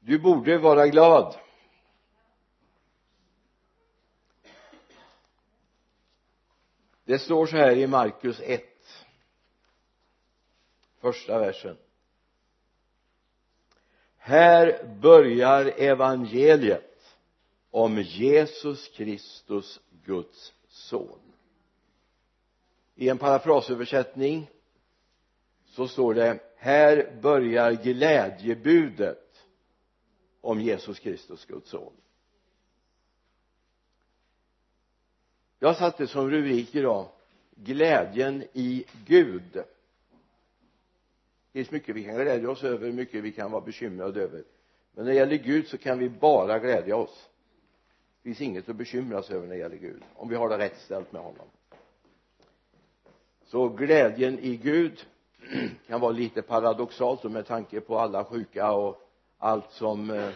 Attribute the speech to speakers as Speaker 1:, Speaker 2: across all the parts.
Speaker 1: du borde vara glad. Det står så här i Markus 1 första versen. Här börjar evangeliet om Jesus Kristus Guds son. I en parafrasöversättning så står det här börjar glädjebudet om Jesus Kristus Guds son. Jag satte som rubrik idag glädjen i Gud. Det finns mycket vi kan glädja oss över mycket vi kan vara bekymrade över. Men när det gäller Gud så kan vi bara glädja oss. Det finns inget att bekymra sig över när det gäller Gud om vi har det rätt ställt med honom. Så glädjen i Gud kan vara lite paradoxalt med tanke på alla sjuka och allt som eh,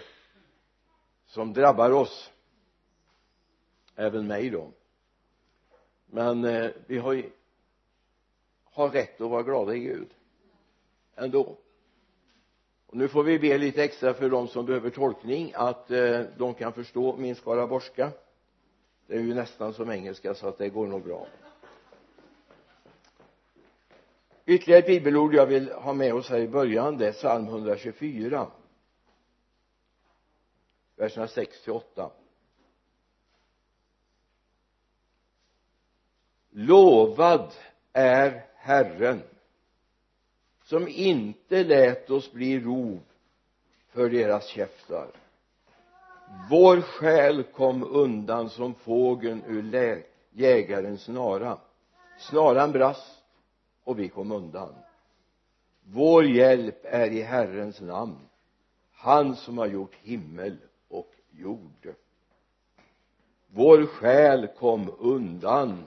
Speaker 1: som drabbar oss. Även mig då. Men eh, vi har ju har rätt att vara glada i Gud. Ändå. Och nu får vi be lite extra för de som behöver tolkning att eh, de kan förstå min skaraborgska det är ju nästan som engelska så att det går nog bra. Ytterligare ett bibelord jag vill ha med oss här i början det är psalm 124 verserna 6 till 8 lovad är Herren som inte lät oss bli rov för deras käftar. Vår själ kom undan som fågeln ur jägarens snara. Snaran brast och vi kom undan. Vår hjälp är i Herrens namn han som har gjort himmel jord. Vår själ kom undan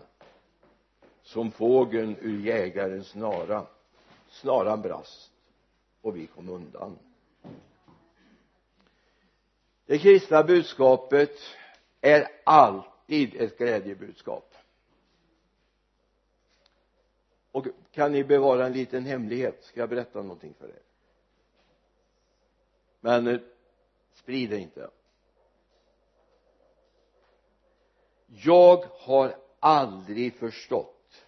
Speaker 1: som fågeln ur jägarens snara. Snaran brast och vi kom undan. Det kristna budskapet är alltid ett glädjebudskap. Och kan ni bevara en liten hemlighet? Ska jag berätta någonting för er? Men eh, sprid det inte. Jag har aldrig förstått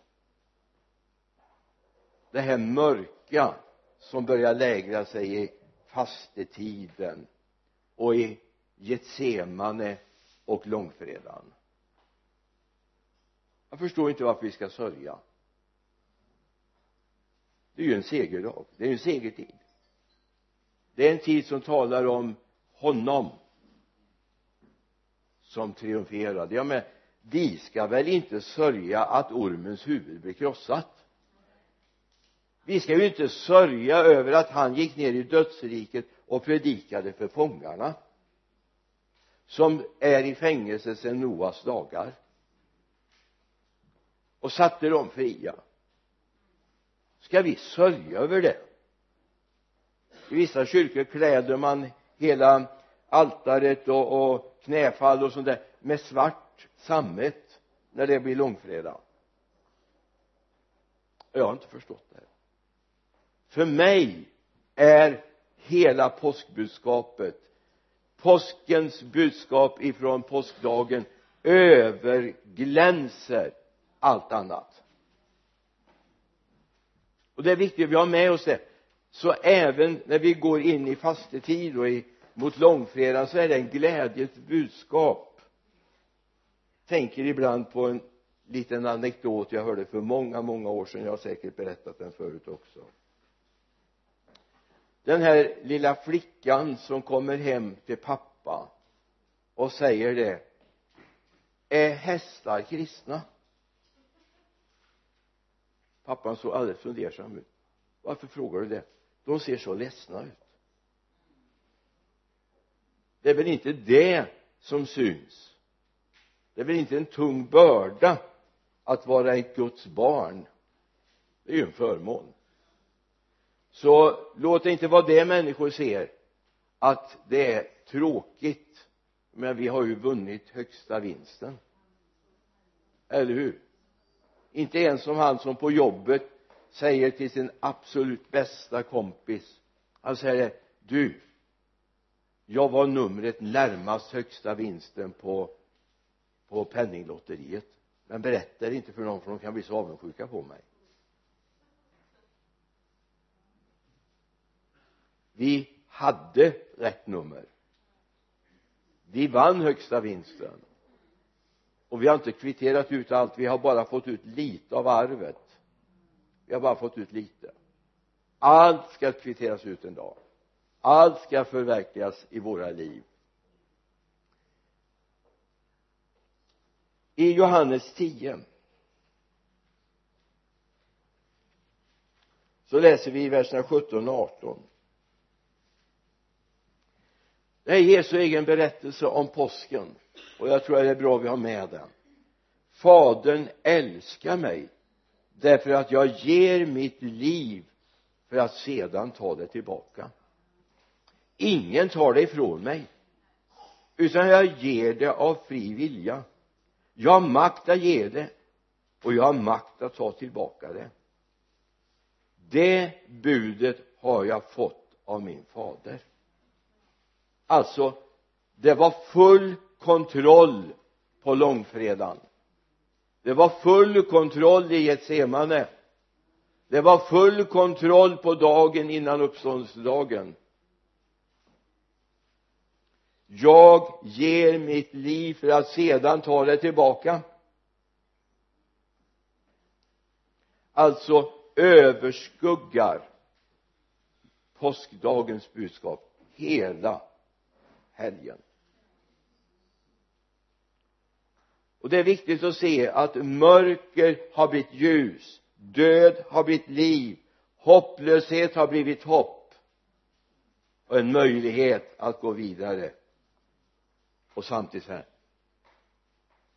Speaker 1: det här mörka som börjar lägra sig i fastetiden och i Getsemane och långfredagen. Jag förstår inte varför vi ska sörja. Det är ju en segerdag. Det är ju en segertid. Det är en tid som talar om honom som triumferade. Ja men vi ska väl inte sörja att ormens huvud blir krossat? Vi ska ju inte sörja över att han gick ner i dödsriket och predikade för fångarna som är i fängelse sedan Noas dagar och satte dem fria. Ska vi sörja över det? I vissa kyrkor kläder man hela altaret och, och knäfall och sånt där med svart sammet när det blir långfredag. Jag har inte förstått det här. För mig är hela påskbudskapet påskens budskap ifrån påskdagen överglänser allt annat. Och det är viktigt att vi har med oss det. Så även när vi går in i fastetid och i, mot långfredagen så är det en glädjens budskap. Tänker ibland på en liten anekdot jag hörde för många många år sedan. Jag har säkert berättat den förut också. Den här lilla flickan som kommer hem till pappa och säger det. Är hästar kristna? Pappan såg alldeles fundersam ut. Varför frågar du det? De ser så ledsna ut det är väl inte det som syns. Det är väl inte en tung börda att vara ett Guds barn. Det är ju en förmån. Så låt det inte vara det människor ser att det är tråkigt. Men vi har ju vunnit högsta vinsten. Eller hur? Inte ens som han som på jobbet säger till sin absolut bästa kompis han säger du jag var numret närmast högsta vinsten på på penninglotteriet. Men berätta det inte för någon för de kan bli så avundsjuka på mig. Vi hade rätt nummer. Vi vann högsta vinsten. Och vi har inte kvitterat ut allt. Vi har bara fått ut lite av arvet. Vi har bara fått ut lite. Allt ska kvitteras ut en dag allt ska förverkligas i våra liv. I Johannes 10 så läser vi i verserna 17 och 18 det är Jesu egen berättelse om påsken och jag tror att det är bra att vi har med den. Fadern älskar mig därför att jag ger mitt liv för att sedan ta det tillbaka ingen tar det ifrån mig. Utan jag ger det av fri vilja. Jag har makt att ge det och jag har makt att ta tillbaka det. Det budet har jag fått av min fader. Alltså det var full kontroll på långfredagen. Det var full kontroll i Getsemane. Det var full kontroll på dagen innan uppståndelsedagen jag ger mitt liv för att sedan ta det tillbaka. Alltså överskuggar påskdagens budskap hela helgen. Och det är viktigt att se att mörker har blivit ljus död har blivit liv hopplöshet har blivit hopp och en möjlighet att gå vidare och samtidigt så här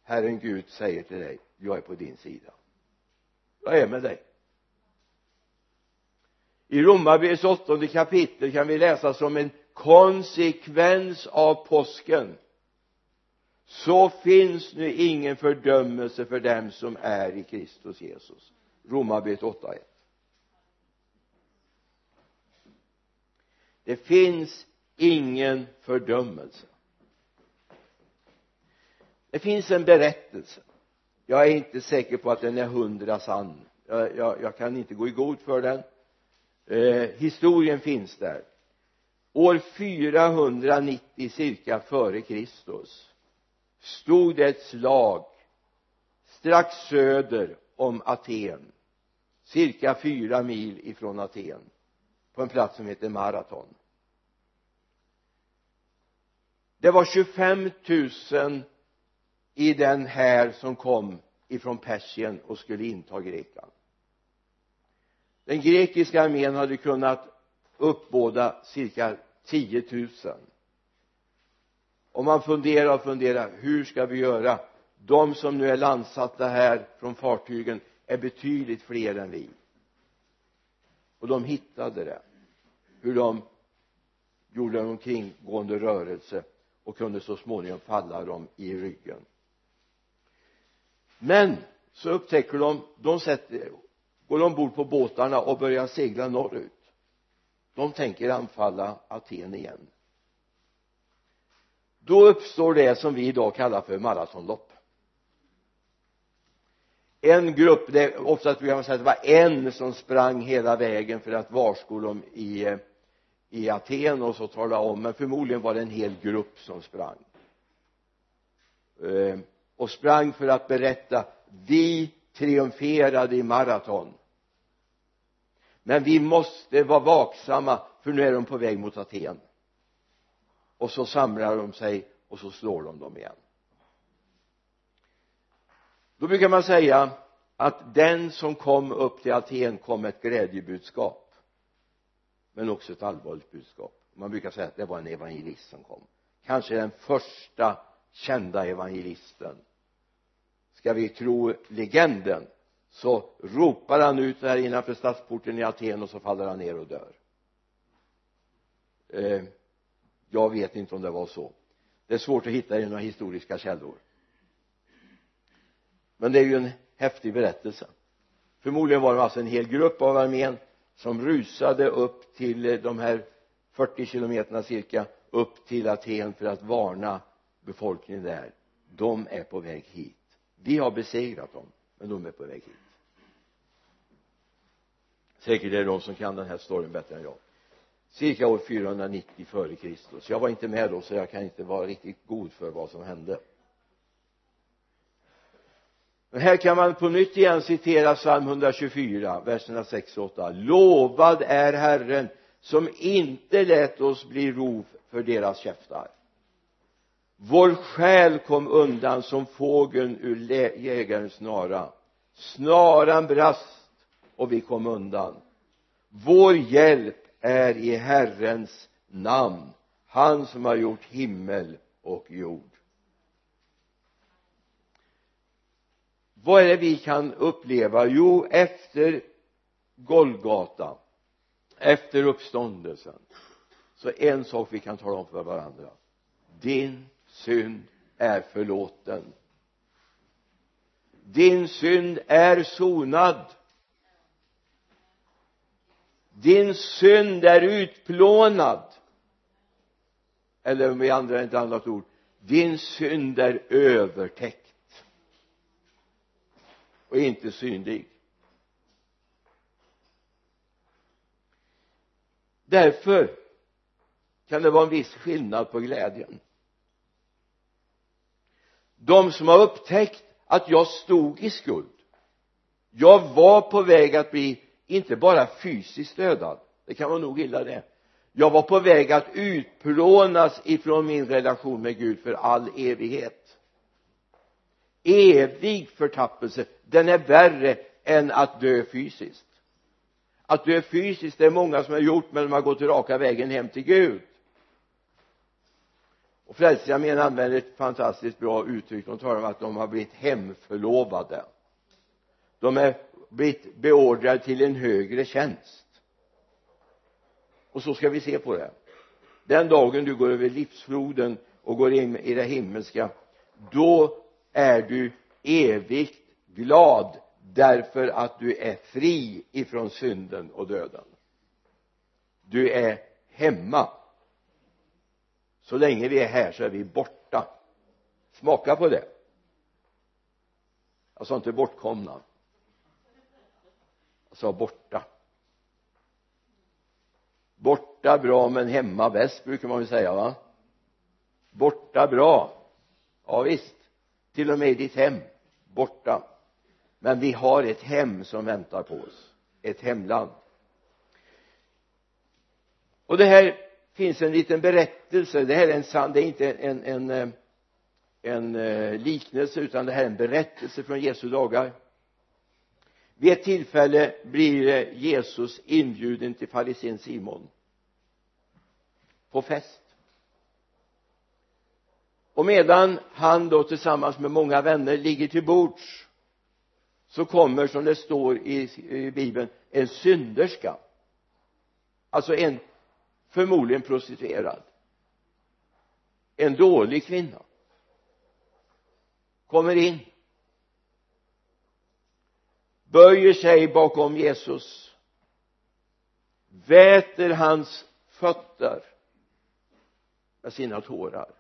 Speaker 1: Herren Gud säger till dig jag är på din sida. Jag är med dig. I Romarbrevets åttonde kapitel kan vi läsa som en konsekvens av påsken. Så finns nu ingen fördömelse för dem som är i Kristus Jesus. Romarbrevet 8.1 det finns ingen fördömelse det finns en berättelse. Jag är inte säker på att den är hundra sann. Jag, jag, jag kan inte gå i god för den. Eh, historien finns där. År 490 cirka före Kristus stod det ett slag strax söder om Aten cirka fyra mil ifrån Aten på en plats som heter Maraton. Det var 25 000 i den här som kom ifrån Persien och skulle inta Grekland. Den grekiska armén hade kunnat uppbåda cirka 10 000 och man funderar och funderar hur ska vi göra? De som nu är landsatta här från fartygen är betydligt fler än vi. Och de hittade det hur de gjorde en omkringgående rörelse och kunde så småningom falla dem i ryggen men så upptäcker de de sätter går ombord på båtarna och börjar segla norrut. De tänker anfalla Aten igen. Då uppstår det som vi idag kallar för maratonlopp. En grupp, det är oftast brukar man säga att det var en som sprang hela vägen för att varsko dem i i Aten och så tala om men förmodligen var det en hel grupp som sprang. Eh, och sprang för att berätta vi triumferade i maraton. Men vi måste vara vaksamma för nu är de på väg mot Aten. Och så samlar de sig och så slår de dem igen. Då brukar man säga att den som kom upp till Aten kom med ett glädjebudskap men också ett allvarligt budskap. Man brukar säga att det var en evangelist som kom. Kanske den första kända evangelisten ska vi tro legenden så ropar han ut där innanför stadsporten i Aten och så faller han ner och dör. Eh, jag vet inte om det var så. Det är svårt att hitta i några historiska källor. Men det är ju en häftig berättelse. Förmodligen var det alltså en hel grupp av armén som rusade upp till de här 40 kilometerna cirka upp till Aten för att varna befolkningen där. De är på väg hit vi har besegrat dem men de är på väg hit. Säkert är det de som kan den här storyn bättre än jag. Cirka år 490 före Kristus. Jag var inte med då så jag kan inte vara riktigt god för vad som hände. Men här kan man på nytt igen citera psalm 124 verserna 6 och 8 lovad är Herren som inte lät oss bli rov för deras käftar vår själ kom undan som fågeln ur jägarens snara. Snaran brast och vi kom undan. Vår hjälp är i Herrens namn han som har gjort himmel och jord. Vad är det vi kan uppleva? Jo efter Golgata efter uppståndelsen så en sak vi kan tala om för varandra. Din synd är förlåten. Din synd är sonad. Din synd är utplånad. Eller om vi använder ett annat ord din synd är övertäckt. Och inte synlig. Därför kan det vara en viss skillnad på glädjen de som har upptäckt att jag stod i skuld. Jag var på väg att bli inte bara fysiskt dödad det kan vara nog illa det. Jag var på väg att utplånas ifrån min relation med Gud för all evighet. Evig förtappelse den är värre än att dö fysiskt. Att dö fysiskt det är många som har gjort men de har gått raka vägen hem till Gud och frälsningsarmén använder ett fantastiskt bra uttryck. De talar om att de har blivit hemförlovade. De är blivit beordrade till en högre tjänst. Och så ska vi se på det. Den dagen du går över livsfloden och går in i det himmelska då är du evigt glad därför att du är fri ifrån synden och döden. Du är hemma så länge vi är här så är vi borta. Smaka på det. Jag sa inte bortkomna. Jag sa borta. Borta bra men hemma bäst brukar man väl säga va? Borta bra. Ja visst. Till och med i ditt hem. Borta. Men vi har ett hem som väntar på oss. Ett hemland. Och det här finns en liten berättelse. Det här är en sann det är inte en, en, eh, en, en liknelse utan det här är en berättelse från Jesu dagar. Vid ett tillfälle blir Jesus inbjuden till farisén Simon på fest. Och medan han då tillsammans med många vänner ligger till bords så kommer som det står i, i bibeln en synderska. Alltså en förmodligen prostituerad. En dålig kvinna. Kommer in. Böjer sig bakom Jesus. Väter hans fötter med sina tårar.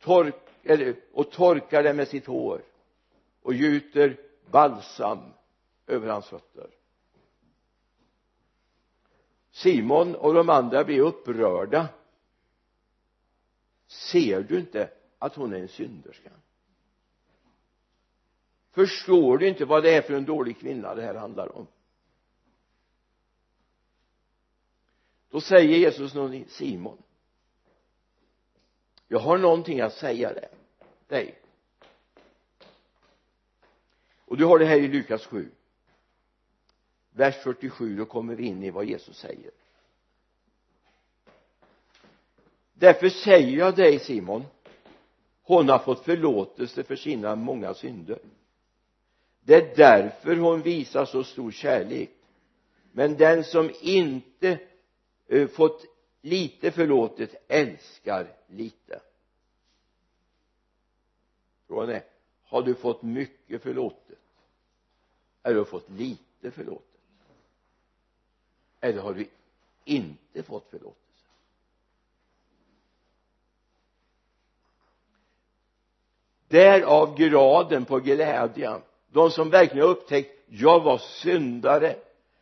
Speaker 1: Tork, eller, och torkar det med sitt hår. Och gjuter balsam över hans fötter. Simon och de andra blir upprörda. Ser du inte att hon är en synderska? Förstår du inte vad det är för en dålig kvinna det här handlar om? Då säger Jesus någonting Simon. Jag har någonting att säga dig. Och du har det här i Lukas 7 vers 47 då kommer vi in i vad Jesus säger. Därför säger jag dig Simon hon har fått förlåtelse för sina många synder. Det är därför hon visar så stor kärlek. Men den som inte uh, fått lite förlåtet älskar lite. Frågan är har du fått mycket förlåtet? Eller har du fått lite förlåtet? eller har vi inte fått förlåtelse? Därav graden på glädjen de som verkligen har upptäckt jag var syndare.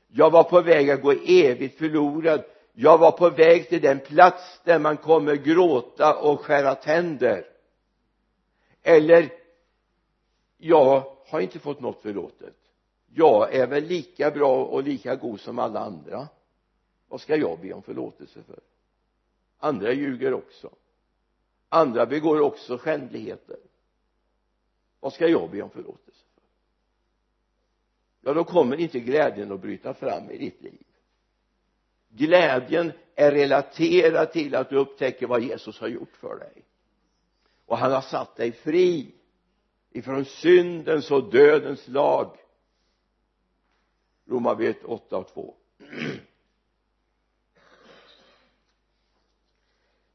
Speaker 1: Jag var på väg att gå evigt förlorad. Jag var på väg till den plats där man kommer gråta och skära tänder. Eller jag har inte fått något förlåtet jag är väl lika bra och lika god som alla andra. Vad ska jag be om förlåtelse för? Andra ljuger också. Andra begår också skändligheter. Vad ska jag be om förlåtelse för? Ja då kommer inte glädjen att bryta fram i ditt liv. Glädjen är relaterad till att du upptäcker vad Jesus har gjort för dig. Och han har satt dig fri ifrån syndens och dödens lag. Romarbrevet 8 och 2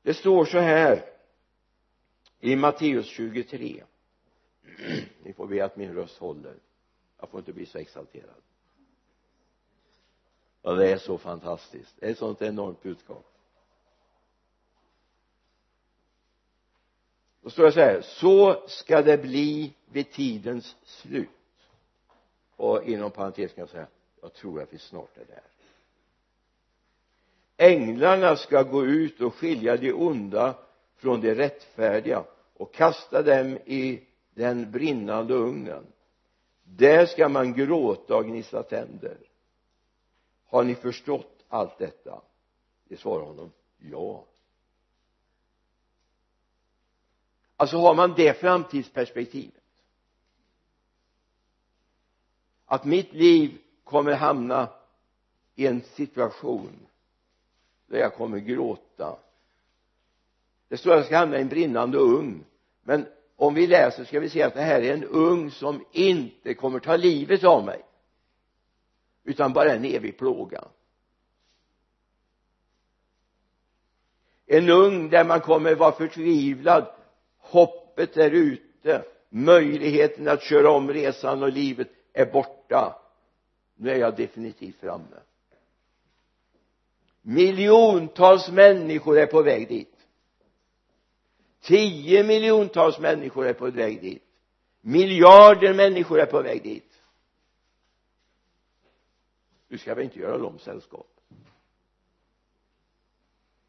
Speaker 1: det står så här i Matteus 23 ni får be att min röst håller. Jag får inte bli så exalterad. Ja det är så fantastiskt. Det är ett sånt enormt budskap. Då står det så här så ska det bli vid tidens slut. Och inom parentes kan jag säga jag tror att vi snart är där. Änglarna ska gå ut och skilja de onda från de rättfärdiga och kasta dem i den brinnande ugnen. Där ska man gråta och gnissla tänder. Har ni förstått allt detta? Det svarar honom ja. Alltså har man det framtidsperspektivet? Att mitt liv kommer hamna i en situation där jag kommer gråta. Det står att jag ska hamna i en brinnande ugn. Men om vi läser ska vi se att det här är en ugn som inte kommer ta livet av mig utan bara en evig plåga. En ugn där man kommer vara förtvivlad. Hoppet är ute. Möjligheten att köra om resan och livet är borta nu är jag definitivt framme. Miljontals människor är på väg dit. Tio miljontals människor är på väg dit. Miljarder människor är på väg dit. Nu ska vi inte göra dem sällskap.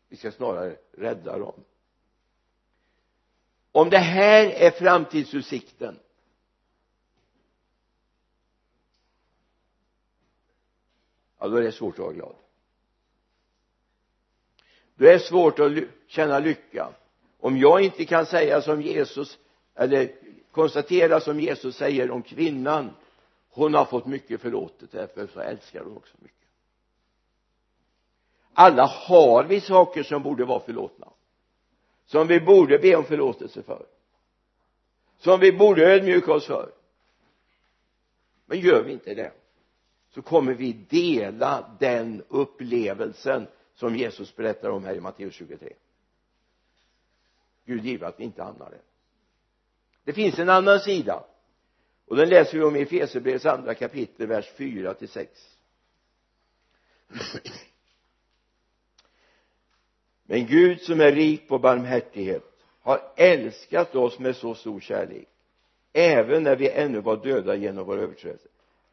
Speaker 1: Vi ska snarare rädda dem. Om det här är framtidsutsikten ja då är det svårt att vara glad. Då är det svårt att känna lycka. Om jag inte kan säga som Jesus eller konstatera som Jesus säger om kvinnan hon har fått mycket förlåtet därför så älskar hon också mycket. Alla har vi saker som borde vara förlåtna. Som vi borde be om förlåtelse för. Som vi borde ödmjuka oss för. Men gör vi inte det? Så kommer vi dela den upplevelsen som Jesus berättar om här i Matteus 23 Gud give att vi inte hamnar där. Det finns en annan sida och den läser vi om i Efesierbrevets andra kapitel vers 4 till 6 men Gud som är rik på barmhärtighet har älskat oss med så stor kärlek även när vi ännu var döda genom vår överträdelse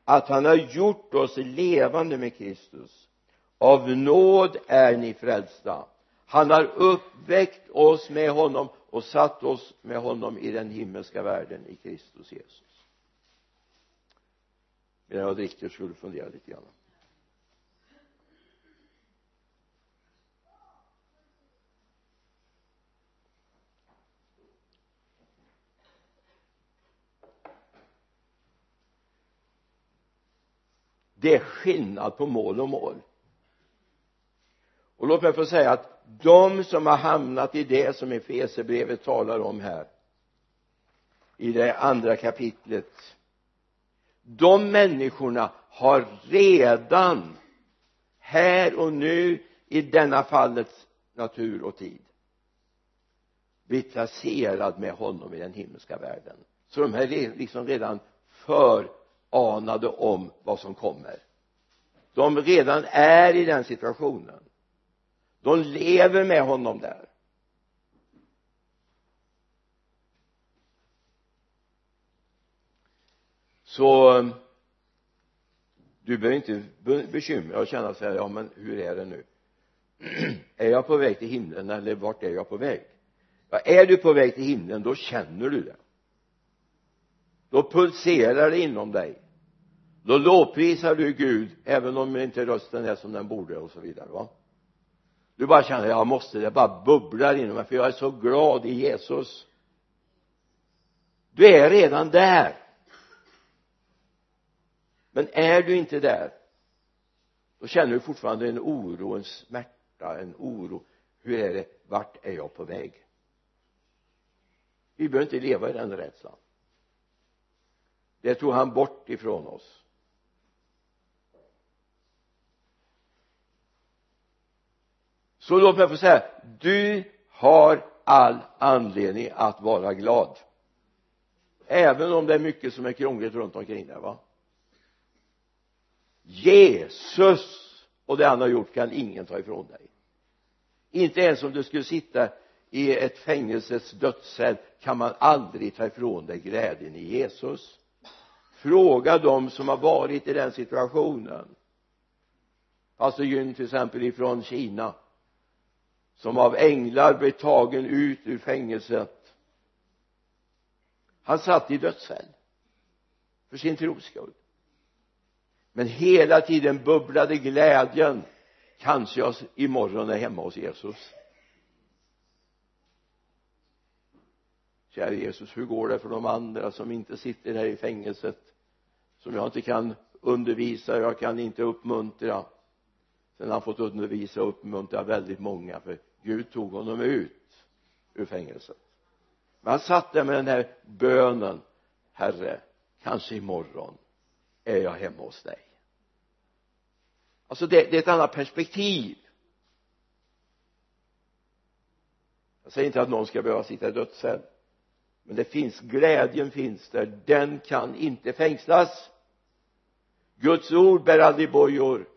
Speaker 1: att han har gjort oss levande med Kristus. Av nåd är ni frälsta. Han har uppväckt oss med honom och satt oss med honom i den himmelska världen i Kristus Jesus. Medan jag dricker skulle du fundera lite grann. Det är skillnad på mål och mål. Och låt mig få säga att de som har hamnat i det som Efesierbrevet talar om här i det andra kapitlet de människorna har redan här och nu i denna fallets natur och tid blivit placerad med honom i den himmelska världen. Så de är liksom redan för anade om vad som kommer. De redan är i den situationen. De lever med honom där. Så eh, du behöver inte bekymra dig och känna så här ja men hur är det nu? Är jag på väg till himlen eller vart är jag på väg? Ja, är du på väg till himlen då känner du det. Då pulserar det inom dig då lovprisar du Gud även om inte rösten är som den borde och så vidare va? Du bara känner jag måste det bara bubblar inom mig för jag är så glad i Jesus. Du är redan där. Men är du inte där då känner du fortfarande en oro, en smärta, en oro. Hur är det, vart är jag på väg? Vi behöver inte leva i den rädslan. Det tog han bort ifrån oss. Så låt mig få säga du har all anledning att vara glad. Även om det är mycket som är krångligt runt omkring dig va? Jesus och det han har gjort kan ingen ta ifrån dig. Inte ens om du skulle sitta i ett fängelses dödscell kan man aldrig ta ifrån dig glädjen i Jesus. Fråga dem som har varit i den situationen. Pastor Gyn till exempel ifrån Kina som av änglar blev tagen ut ur fängelset. Han satt i dödscell för sin tros skull. Men hela tiden bubblade glädjen kanske jag imorgon är hemma hos Jesus. Kära Jesus hur går det för de andra som inte sitter här i fängelset som jag inte kan undervisa jag kan inte uppmuntra? Sen har han fått undervisa och uppmuntra väldigt många för Gud tog honom ut ur fängelset. Men han satt där med den här bönen. Herre kanske imorgon är jag hemma hos dig. Alltså det, det är ett annat perspektiv. Jag säger inte att någon ska behöva sitta i dödscell men det finns glädjen finns där. Den kan inte fängslas. Guds ord bär aldrig bojor.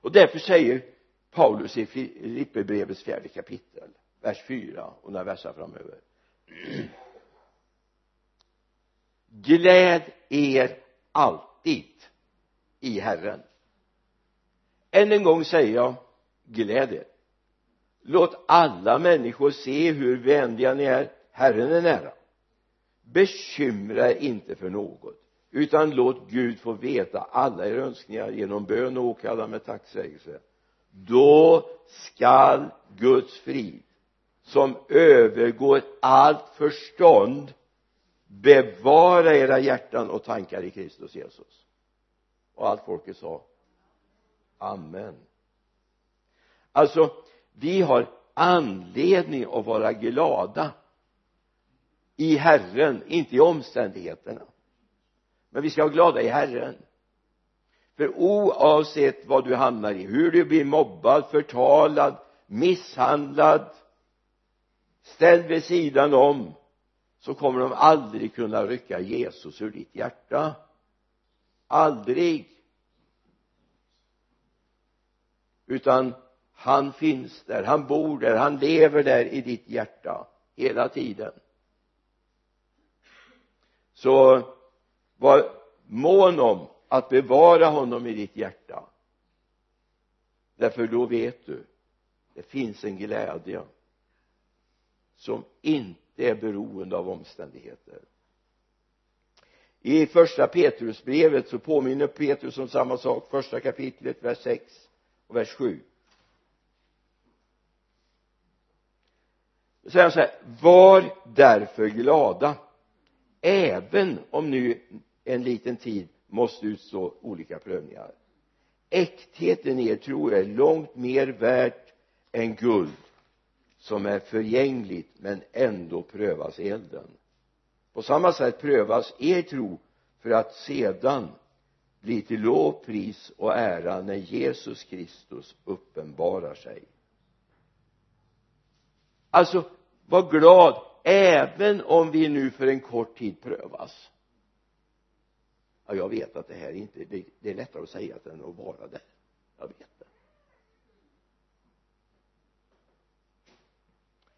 Speaker 1: Och därför säger Paulus i Filipperbrevets fjärde kapitel vers 4 och några verser framöver. Gläd er alltid i Herren. Än en gång säger jag gläd er. Låt alla människor se hur vänliga ni är Herren är nära. Bekymra er inte för något utan låt Gud få veta alla era önskningar genom bön och åkallan med tacksägelse. Då skall Guds frid som övergår allt förstånd bevara era hjärtan och tankar i Kristus Jesus. Och allt folket sa amen. Alltså vi har anledning att vara glada i Herren, inte i omständigheterna men vi ska vara glada i Herren. För oavsett vad du hamnar i hur du blir mobbad, förtalad, misshandlad ställd vid sidan om så kommer de aldrig kunna rycka Jesus ur ditt hjärta. Aldrig. Utan han finns där, han bor där, han lever där i ditt hjärta hela tiden. Så var mån om att bevara honom i ditt hjärta. Därför då vet du det finns en glädje som inte är beroende av omständigheter. I första Petrusbrevet så påminner Petrus om samma sak första kapitlet vers 6 och vers 7 då säger han så här var därför glada även om nu en liten tid måste utstå olika prövningar. Äktheten i er tro är långt mer värt än guld som är förgängligt men ändå prövas i elden. På samma sätt prövas er tro för att sedan bli till lov, pris och ära när Jesus Kristus uppenbarar sig. Alltså var glad även om vi nu för en kort tid prövas ja jag vet att det här inte det är lättare att säga än att vara där. Jag vet det.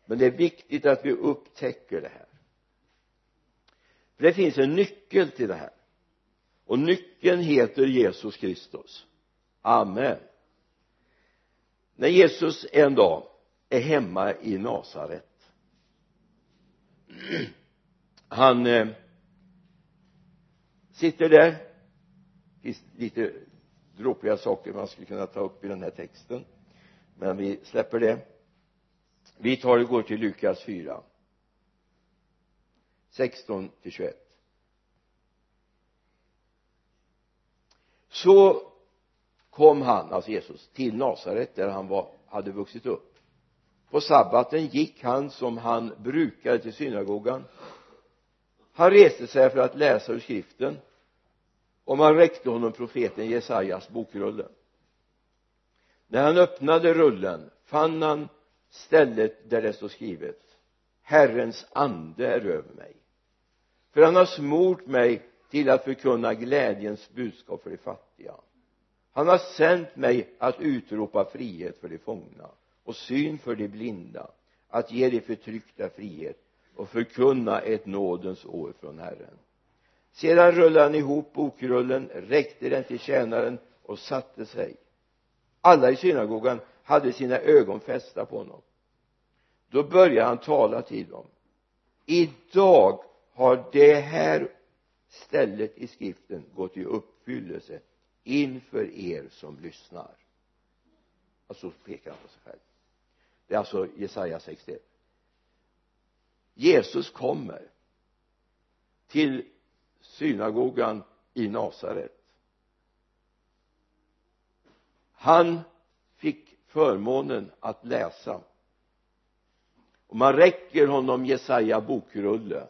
Speaker 1: Men det är viktigt att vi upptäcker det här. För det finns en nyckel till det här. Och nyckeln heter Jesus Kristus. Amen. När Jesus en dag är hemma i Nasaret han eh, sitter där. Det finns lite dråpliga saker man skulle kunna ta upp i den här texten men vi släpper det. Vi tar och går till Lukas 4 16 till 21 så kom han, alltså Jesus, till Nasaret där han var, hade vuxit upp. På sabbaten gick han som han brukade till synagogan han reste sig för att läsa ur skriften och man räckte honom profeten Jesajas bokrulle. När han öppnade rullen fann han stället där det står skrivet Herrens ande är över mig. För han har smort mig till att förkunna glädjens budskap för de fattiga. Han har sänt mig att utropa frihet för de fångna och syn för de blinda att ge de förtryckta frihet och förkunna ett nådens år från Herren. Sedan rullade han ihop bokrullen räckte den till tjänaren och satte sig. Alla i synagogan hade sina ögon fästa på honom. Då började han tala till dem. Idag har det här stället i skriften gått i uppfyllelse inför er som lyssnar. Alltså pekar han på sig själv. Det är alltså Jesaja 61 Jesus kommer till synagogan i Nasaret. Han fick förmånen att läsa. Och man räcker honom Jesaja bokrulle.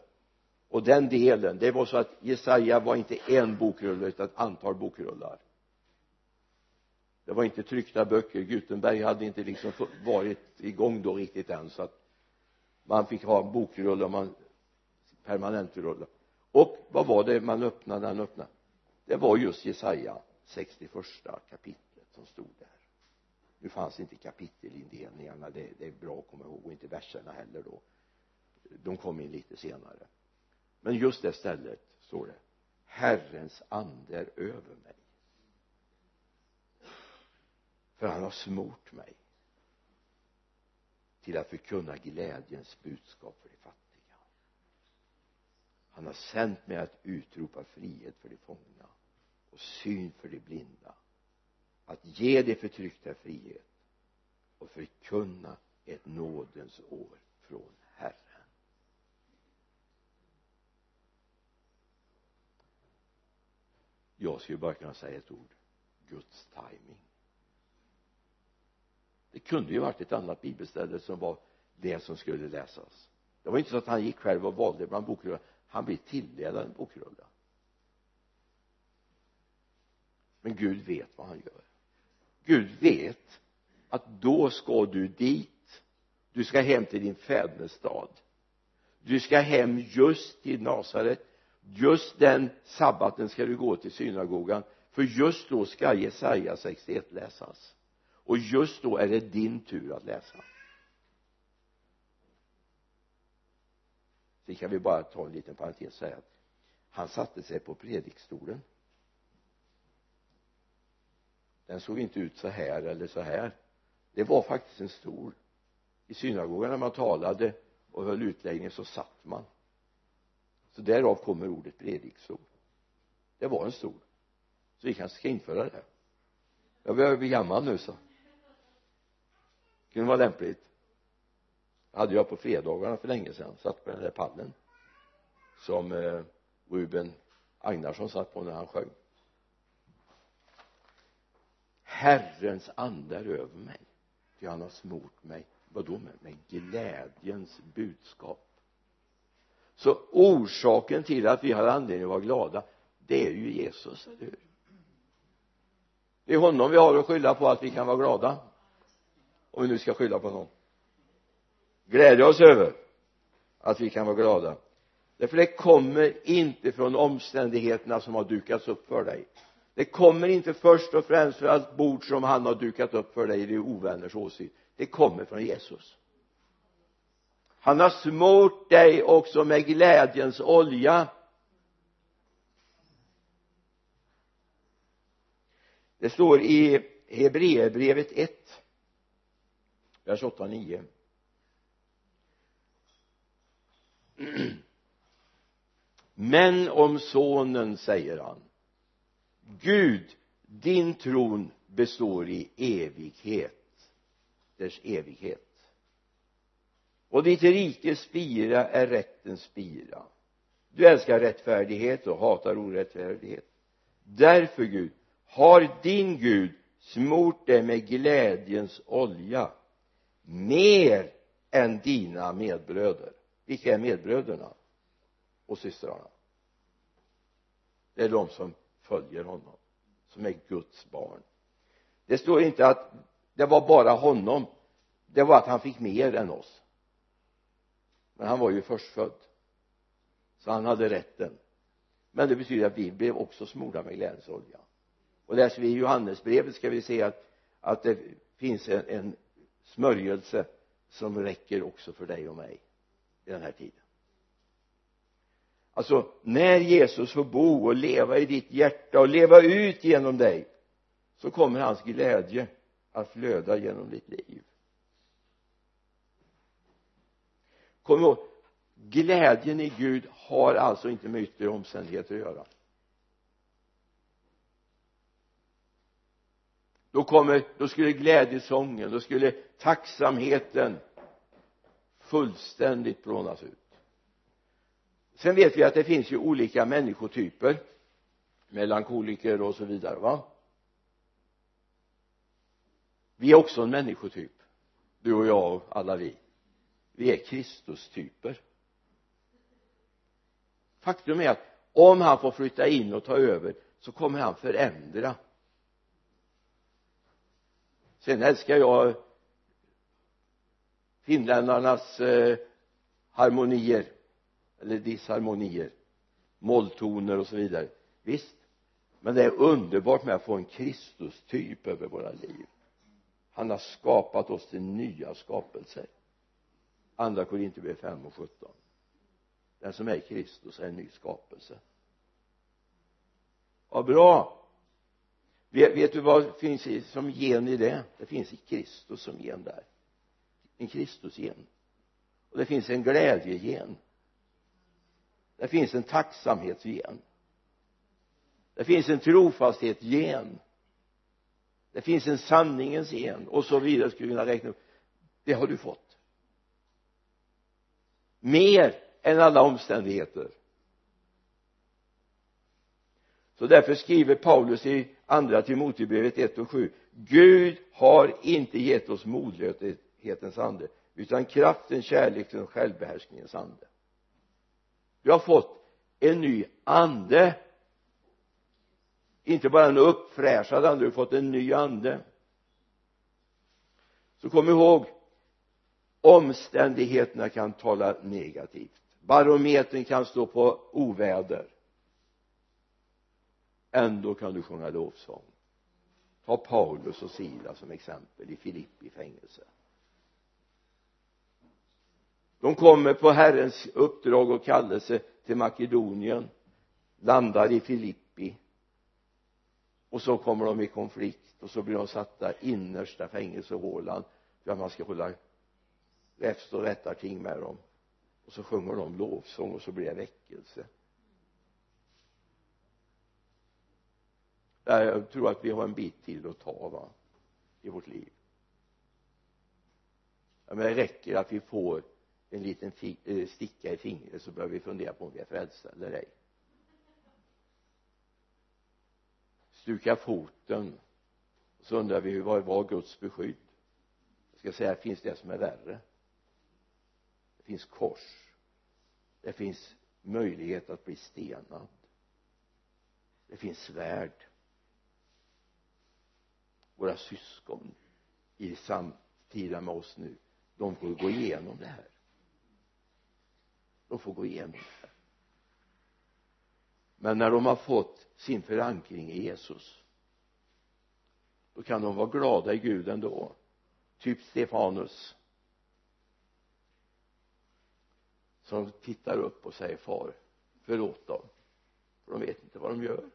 Speaker 1: Och den delen det var så att Jesaja var inte en bokrulle utan ett antal bokrullar. Det var inte tryckta böcker. Gutenberg hade inte liksom varit igång då riktigt än så att man fick ha en bokrulle och man permanentrulle. Och vad var det man öppnade när han öppnade? Det var just Jesaja 61 kapitlet som stod där. Nu fanns inte kapitelindelningarna det, det är bra att komma ihåg och inte verserna heller då. De kom in lite senare. Men just det stället står det Herrens ande är över mig för han har smort mig till att förkunna glädjens budskap för de fattiga. Han har sänt mig att utropa frihet för de fångna och syn för de blinda att ge de förtryckta frihet och förkunna ett nådens år från Herren. Jag skulle bara kunna säga ett ord. Guds timing det kunde ju varit ett annat bibelställe som var det som skulle läsas. Det var inte så att han gick själv och valde bland bokrullar han blev tilldelad en bokrulla men Gud vet vad han gör. Gud vet att då ska du dit. Du ska hem till din fädernesstad. Du ska hem just till Nasaret. Just den sabbaten ska du gå till synagogan. För just då ska Jesaja 61 läsas och just då är det din tur att läsa. Sen kan vi bara ta en liten parentes och säga att han satte sig på predikstolen. Den såg inte ut så här eller så här. Det var faktiskt en stol. I synagogan när man talade och höll utläggning så satt man. Så därav kommer ordet predikstol. Det var en stol. Så vi kanske ska införa det. Jag börjar bli gammal nu så kunde vara lämpligt. Hade jag på fredagarna för länge sedan satt på den där pallen som eh, Ruben Agnarsson satt på när han sjöng. Herrens ande är över mig ty han har smort mig. Vadå med, med glädjens budskap? Så orsaken till att vi har anledning att vara glada det är ju Jesus, eller hur? Det är honom vi har att skylla på att vi kan vara glada om vi nu ska skylla på någon. Glädja oss över att vi kan vara glada. Därför det kommer inte från omständigheterna som har dukats upp för dig. Det kommer inte först och främst för allt bord som han har dukat upp för dig i din ovänners åsikt det kommer från Jesus. Han har smort dig också med glädjens olja. Det står i Hebreerbrevet 1 vers 8 och 9 men om sonen säger han Gud din tron består i evighet dess evighet. Och ditt rikes spira är rättens spira. Du älskar rättfärdighet och hatar orättfärdighet. Därför Gud har din Gud smort dig med glädjens olja mer än dina medbröder. Vilka är medbröderna och systrarna? Det är de som följer honom som är Guds barn. Det står inte att det var bara honom. Det var att han fick mer än oss. Men han var ju förstfödd så han hade rätten. Men det betyder att vi blev också smorda med glädjesolja. Och läser vi Johannesbrevet ska vi se att att det finns en, en smörjelse som räcker också för dig och mig i den här tiden. Alltså när Jesus får bo och leva i ditt hjärta och leva ut genom dig så kommer hans glädje att flöda genom ditt liv. Kom ihåg glädjen i Gud har alltså inte med yttre omständigheter att göra. Då kommer, då skulle glädjesången, då skulle tacksamheten fullständigt plånas ut. Sen vet vi att det finns ju olika människotyper. Melankoliker och så vidare va? Vi är också en människotyp. Du och jag och alla vi. Vi är Kristustyper. Faktum är att om han får flytta in och ta över så kommer han förändra sen älskar jag finländarnas eh, harmonier eller disharmonier molltoner och så vidare. Visst. Men det är underbart med att få en Kristustyp över våra liv. Han har skapat oss till nya skapelser. Andra Korinthierbrevet 5 och 17 den som är Kristus är en ny skapelse. Vad bra! Vet, vet du vad finns som gen i det? Det finns i Kristus som gen där. En Kristusgen. Och det finns en glädjegen. Det finns en tacksamhetsgen. Det finns en trofasthetsgen. Det finns en sanningens gen och så vidare skulle jag kunna räkna upp. Det har du fått. Mer än alla omständigheter så därför skriver Paulus i andra Timoteusbrevet 1 och 7 Gud har inte gett oss modlöshetens ande utan kraften, kärleken och självbehärskningens ande. Du har fått en ny ande. Inte bara en uppfräschad ande du har fått en ny ande. Så kom ihåg omständigheterna kan tala negativt. Barometern kan stå på oväder ändå kan du sjunga lovsång. Ta Paulus och Sila som exempel i Filippi fängelse. De kommer på Herrens uppdrag och kallelse till Makedonien landar i Filippi och så kommer de i konflikt och så blir de satta innersta fängelsehålan för att man ska hålla räfst och rättarting med dem. Och så sjunger de lovsång och så blir det väckelse. Jag tror att vi har en bit till att ta va i vårt liv. Ja, men det räcker att vi får en liten eh, sticka i fingret så börjar vi fundera på om vi är frälsta eller ej. Stuka foten så undrar vi vad var Guds beskydd? Jag ska säga finns det som är värre? Det finns kors. Det finns möjlighet att bli stenad. Det finns svärd våra syskon i samtida med oss nu de får gå igenom det här. De får gå igenom det här. Men när de har fått sin förankring i Jesus då kan de vara glada i Gud ändå. Typ Stefanus som tittar upp och säger far förlåt dem för de vet inte vad de gör.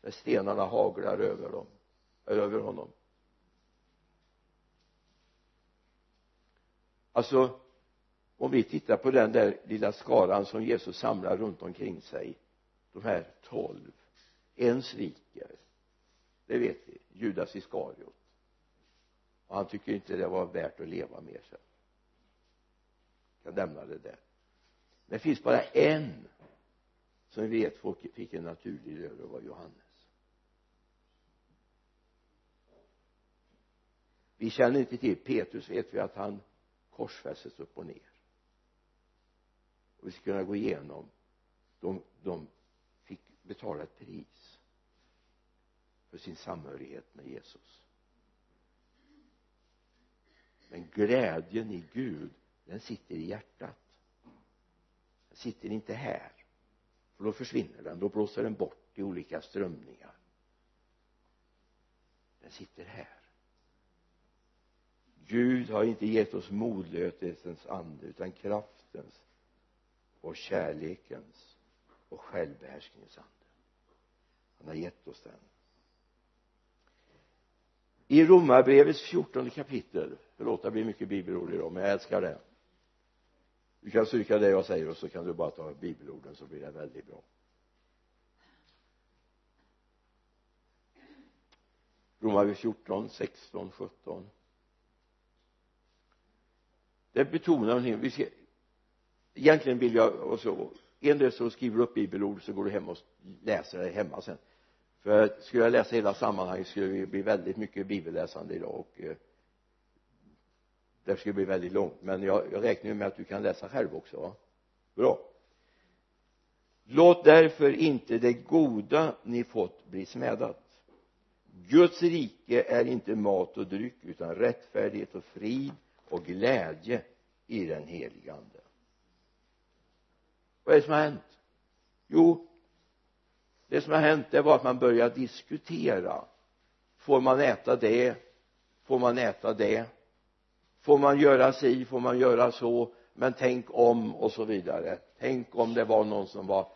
Speaker 1: När stenarna haglar över dem över honom. Alltså om vi tittar på den där lilla skaran som Jesus samlar runt omkring sig de här tolv en sviker. Det vet vi Judas Iskariot. Och han tycker inte det var värt att leva mer sen. Jag lämnar det där. Men det finns bara en som vi vet fick en naturlig död och var Johannes. Vi känner inte till Petrus vet vi att han korsfästes upp och ner. Och vi ska kunna gå igenom. De, de fick betala ett pris för sin samhörighet med Jesus. Men glädjen i Gud den sitter i hjärtat. Den sitter inte här. För då försvinner den, då blåser den bort i olika strömningar. Den sitter här. Gud har inte gett oss modlöshetens ande utan kraftens och kärlekens och självbehärskningens ande. Han har gett oss den. I romarbrevets fjortonde kapitel förlåt det blir mycket bibelord idag men jag älskar det. Du kan stryka det jag säger och så kan du bara ta bibelorden så blir det väldigt bra. Romarbrevet 14, 16, 17 det betonar någonting. Vi ska egentligen vill jag och så en del så skriver du upp bibelord så går du hem och läser det hemma sen. För skulle jag läsa hela sammanhanget skulle det bli väldigt mycket bibelläsande idag och eh, det skulle bli väldigt långt. Men jag, jag räknar ju med att du kan läsa själv också va? Bra. Låt därför inte det goda ni fått bli smädat. Guds rike är inte mat och dryck utan rättfärdighet och frid och glädje i den heliga ande. Vad är det som har hänt? Jo det som har hänt det var att man började diskutera. Får man äta det? Får man äta det? Får man göra si? Får man göra så? Men tänk om och så vidare. Tänk om det var någon som var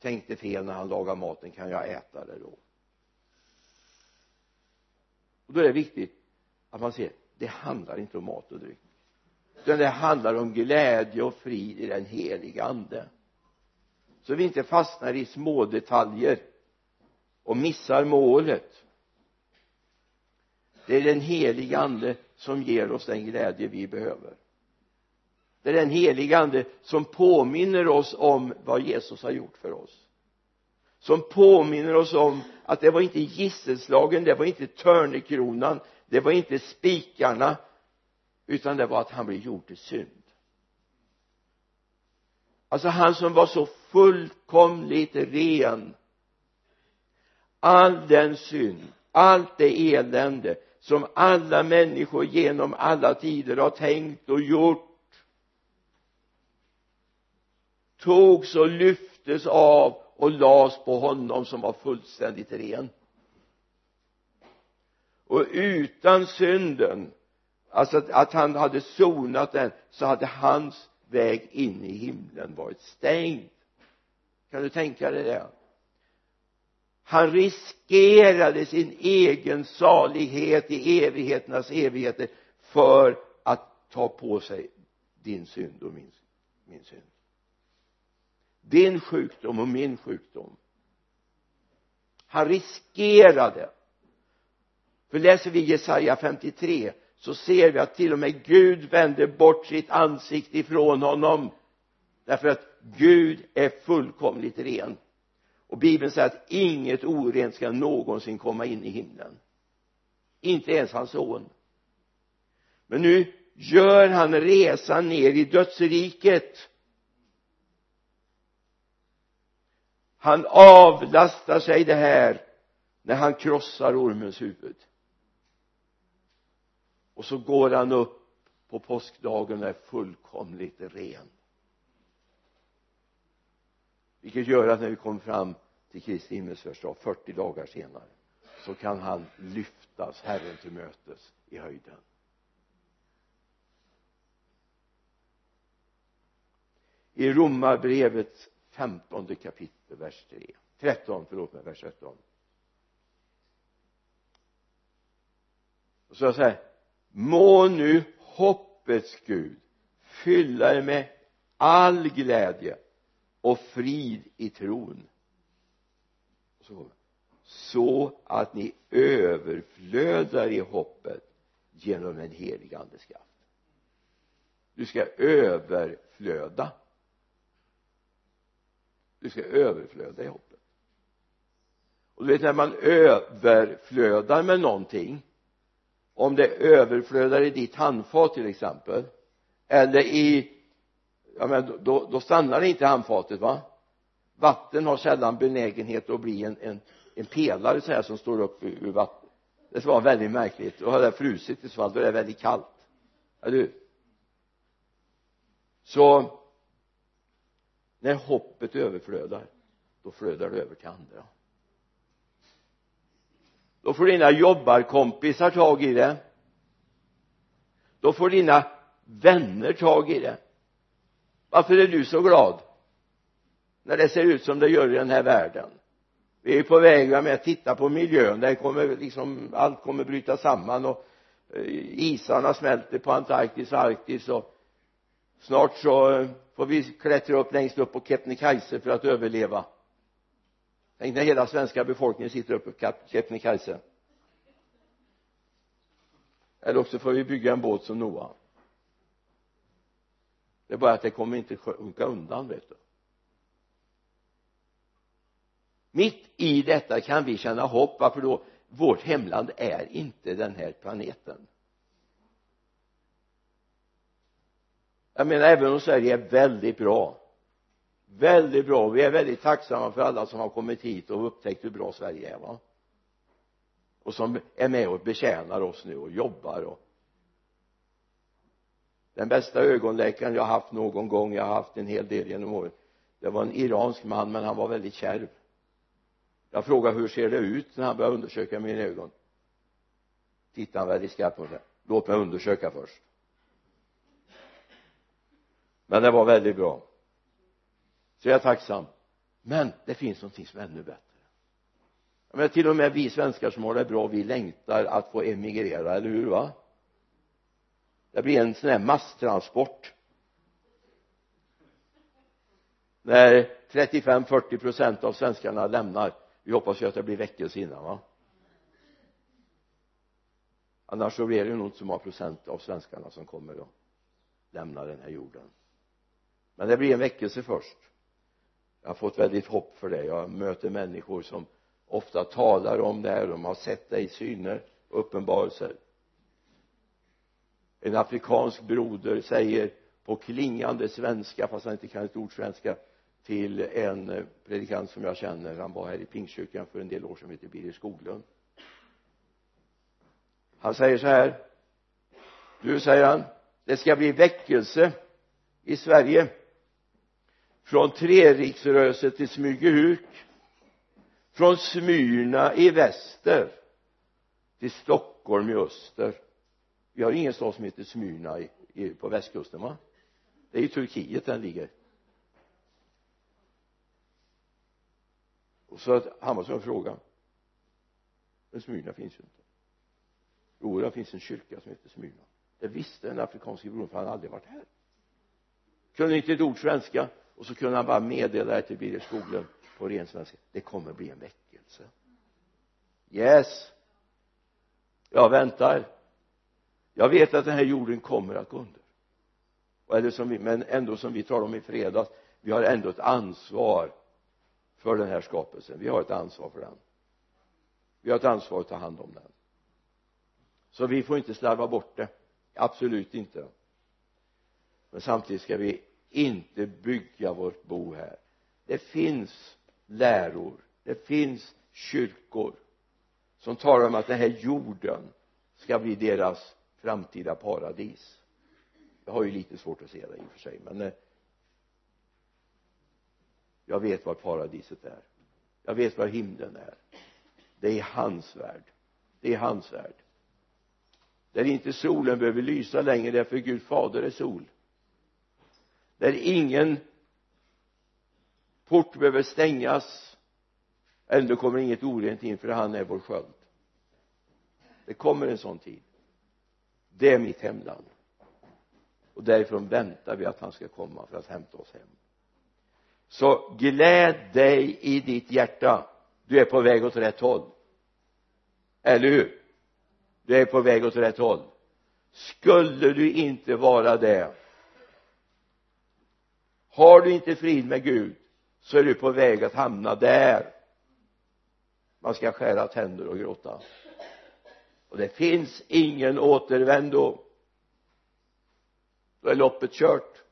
Speaker 1: tänkte fel när han lagade maten. Kan jag äta det då? Och då är det viktigt att man ser det handlar inte om mat och dryck. Utan det handlar om glädje och frid i den heliga ande. Så vi inte fastnar i små detaljer och missar målet. Det är den heliga ande som ger oss den glädje vi behöver. Det är den heliga ande som påminner oss om vad Jesus har gjort för oss. Som påminner oss om att det var inte gisselslagen det var inte törnekronan det var inte spikarna utan det var att han blev gjord till synd. Alltså han som var så fullkomligt ren all den synd allt det elände som alla människor genom alla tider har tänkt och gjort togs och lyftes av och lades på honom som var fullständigt ren och utan synden alltså att, att han hade sonat den så hade hans väg in i himlen varit stängd. Kan du tänka dig det? Han riskerade sin egen salighet i evigheternas evigheter för att ta på sig din synd och min, min synd. Din sjukdom och min sjukdom. Han riskerade för läser vi Jesaja 53 så ser vi att till och med Gud vände bort sitt ansikte ifrån honom därför att Gud är fullkomligt ren. Och bibeln säger att inget orent ska någonsin komma in i himlen. Inte ens hans son. Men nu gör han resan ner i dödsriket. Han avlastar sig det här när han krossar ormens huvud och så går han upp på påskdagen och är fullkomligt ren. Vilket gör att när vi kommer fram till Kristi himmelsfärdsdag 40 dagar senare så kan han lyftas Herren till mötes i höjden. I romarbrevets femtonde kapitel vers 3 13 förlåt mig vers 13 och så jag säger må nu hoppets Gud fylla er med all glädje och frid i tron. Så, så att ni överflödar i hoppet genom en helig andes kraft. Du ska överflöda. Du ska överflöda i hoppet. Och du vet när man överflödar med någonting om det överflödar i ditt handfat till exempel eller i ja men då, då stannar inte handfatet va? Vatten har sällan benägenhet att bli en, en, en pelare så här som står upp ur, ur vatten. Det ska vara väldigt märkligt. Och har det frusit i så fall då är det väldigt kallt. Eller hur så när hoppet överflödar då flödar det över till andra då får dina jobbarkompisar tag i det. Då får dina vänner tag i det. Varför är du så glad? När det ser ut som det gör i den här världen. Vi är på väg med att titta på miljön. Där kommer liksom allt kommer bryta samman och eh, isarna smälter på Antarktis och Arktis och snart så eh, får vi klättra upp längst upp på Kebnekaise för att överleva tänk när hela svenska befolkningen sitter uppe på Kebnekaise eller också får vi bygga en båt som Noa. Det är bara att det kommer inte sjunka undan vet du. Mitt i detta kan vi känna hopp varför då? Vårt hemland är inte den här planeten. Jag menar även om Sverige är väldigt bra väldigt bra. Vi är väldigt tacksamma för alla som har kommit hit och upptäckt hur bra Sverige är va? Och som är med och betjänar oss nu och jobbar och den bästa ögonläkaren jag haft någon gång jag har haft en hel del genom åren det var en iransk man men han var väldigt kärv. Jag frågade hur ser det ut? När han började undersöka mina ögon. Tittade han väldigt skarpt på mig. Låt mig undersöka först. Men det var väldigt bra så jag är tacksam. Men det finns någonting som är ännu bättre. Jag menar till och med vi svenskar som har det bra vi längtar att få emigrera eller hur va? Det blir en sån här masstransport. När 35-40 procent av svenskarna lämnar vi hoppas ju att det blir väckelse innan va? Annars så blir det ju nog inte så många procent av svenskarna som kommer att lämna den här jorden. Men det blir en väckelse först jag har fått väldigt hopp för det. Jag möter människor som ofta talar om det här. De har sett det i syner och uppenbarelser. En afrikansk broder säger på klingande svenska fast han inte kan ett ord svenska till en eh, predikant som jag känner. Han var här i pingstkyrkan för en del år sedan heter Birger Skoglund. Han säger så här. Du säger han det ska bli väckelse i Sverige från Treriksröset till Smygehuk. Från Smyrna i väster till Stockholm i öster. Vi har ingen stad som heter Smyrna i, i, på västkusten va? Det är i Turkiet den ligger. Och så att Hammarström frågade men Smyrna finns ju inte. Jo det finns en kyrka som heter Smyrna. Det visste den afrikanske brodern för han hade aldrig varit här. Kunde inte ett ord svenska och så kunde han bara meddela det till Birger Skoglund på ren svenska. Det kommer bli en väckelse. Yes. Jag väntar. Jag vet att den här jorden kommer att gå under. Och eller som vi, men ändå som vi talade om i fredags vi har ändå ett ansvar för den här skapelsen. Vi har ett ansvar för den. Vi har ett ansvar att ta hand om den. Så vi får inte slarva bort det. Absolut inte. Men samtidigt ska vi inte bygga vårt bo här. Det finns läror det finns kyrkor som talar om att den här jorden ska bli deras framtida paradis. Jag har ju lite svårt att se det i och för sig men eh, jag vet vad paradiset är. Jag vet vad himlen är. Det är hans värld. Det är hans värld. Där inte solen behöver lysa längre därför Gud fader är sol där ingen port behöver stängas ändå kommer inget orent in för han är vår sköld. Det kommer en sån tid. Det är mitt hemland. Och därifrån väntar vi att han ska komma för att hämta oss hem. Så gläd dig i ditt hjärta. Du är på väg åt rätt håll. Eller hur? Du är på väg åt rätt håll. Skulle du inte vara det har du inte frid med Gud så är du på väg att hamna där. Man ska skära tänder och gråta. Och det finns ingen återvändo. Då är loppet kört.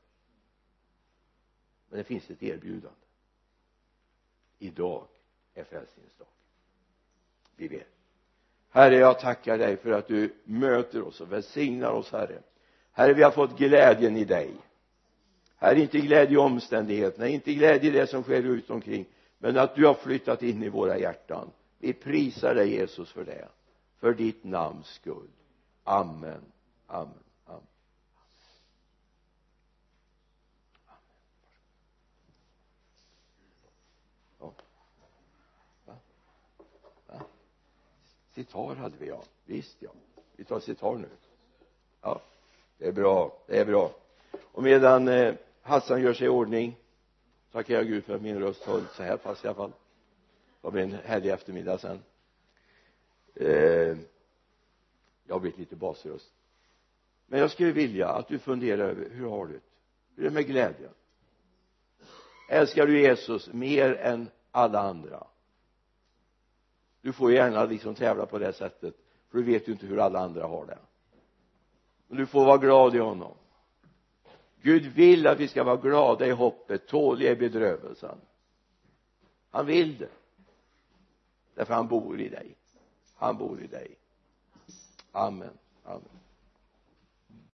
Speaker 1: Men det finns ett erbjudande. Idag är frälsningens dag. Vi ber. Herre jag tackar dig för att du möter oss och välsignar oss herre. Herre vi har fått glädjen i dig herre inte glädje i omständigheterna inte glädje i det som sker runt omkring men att du har flyttat in i våra hjärtan. Vi prisar dig Jesus för det. För ditt namns skull. Amen. Amen. Amen. Ja. Va? Va? sitar hade vi ja. Visst ja. Vi tar sitar nu. Ja det är bra. Det är bra. Och medan eh, Hassan gör sig i ordning. Tackar jag Gud för att min röst. Höll så här fast i alla fall. Det blir en härlig eftermiddag sen. Eh, jag har blivit lite basröst. Men jag skulle vilja att du funderar över hur har du det? Hur är det med glädjen? Älskar du Jesus mer än alla andra? Du får gärna liksom tävla på det sättet för du vet ju inte hur alla andra har det. Men du får vara glad i honom. Gud vill att vi ska vara glada i hoppet, tåliga i bedrövelsen. Han vill det. Därför han bor i dig. Han bor i dig. Amen. Amen.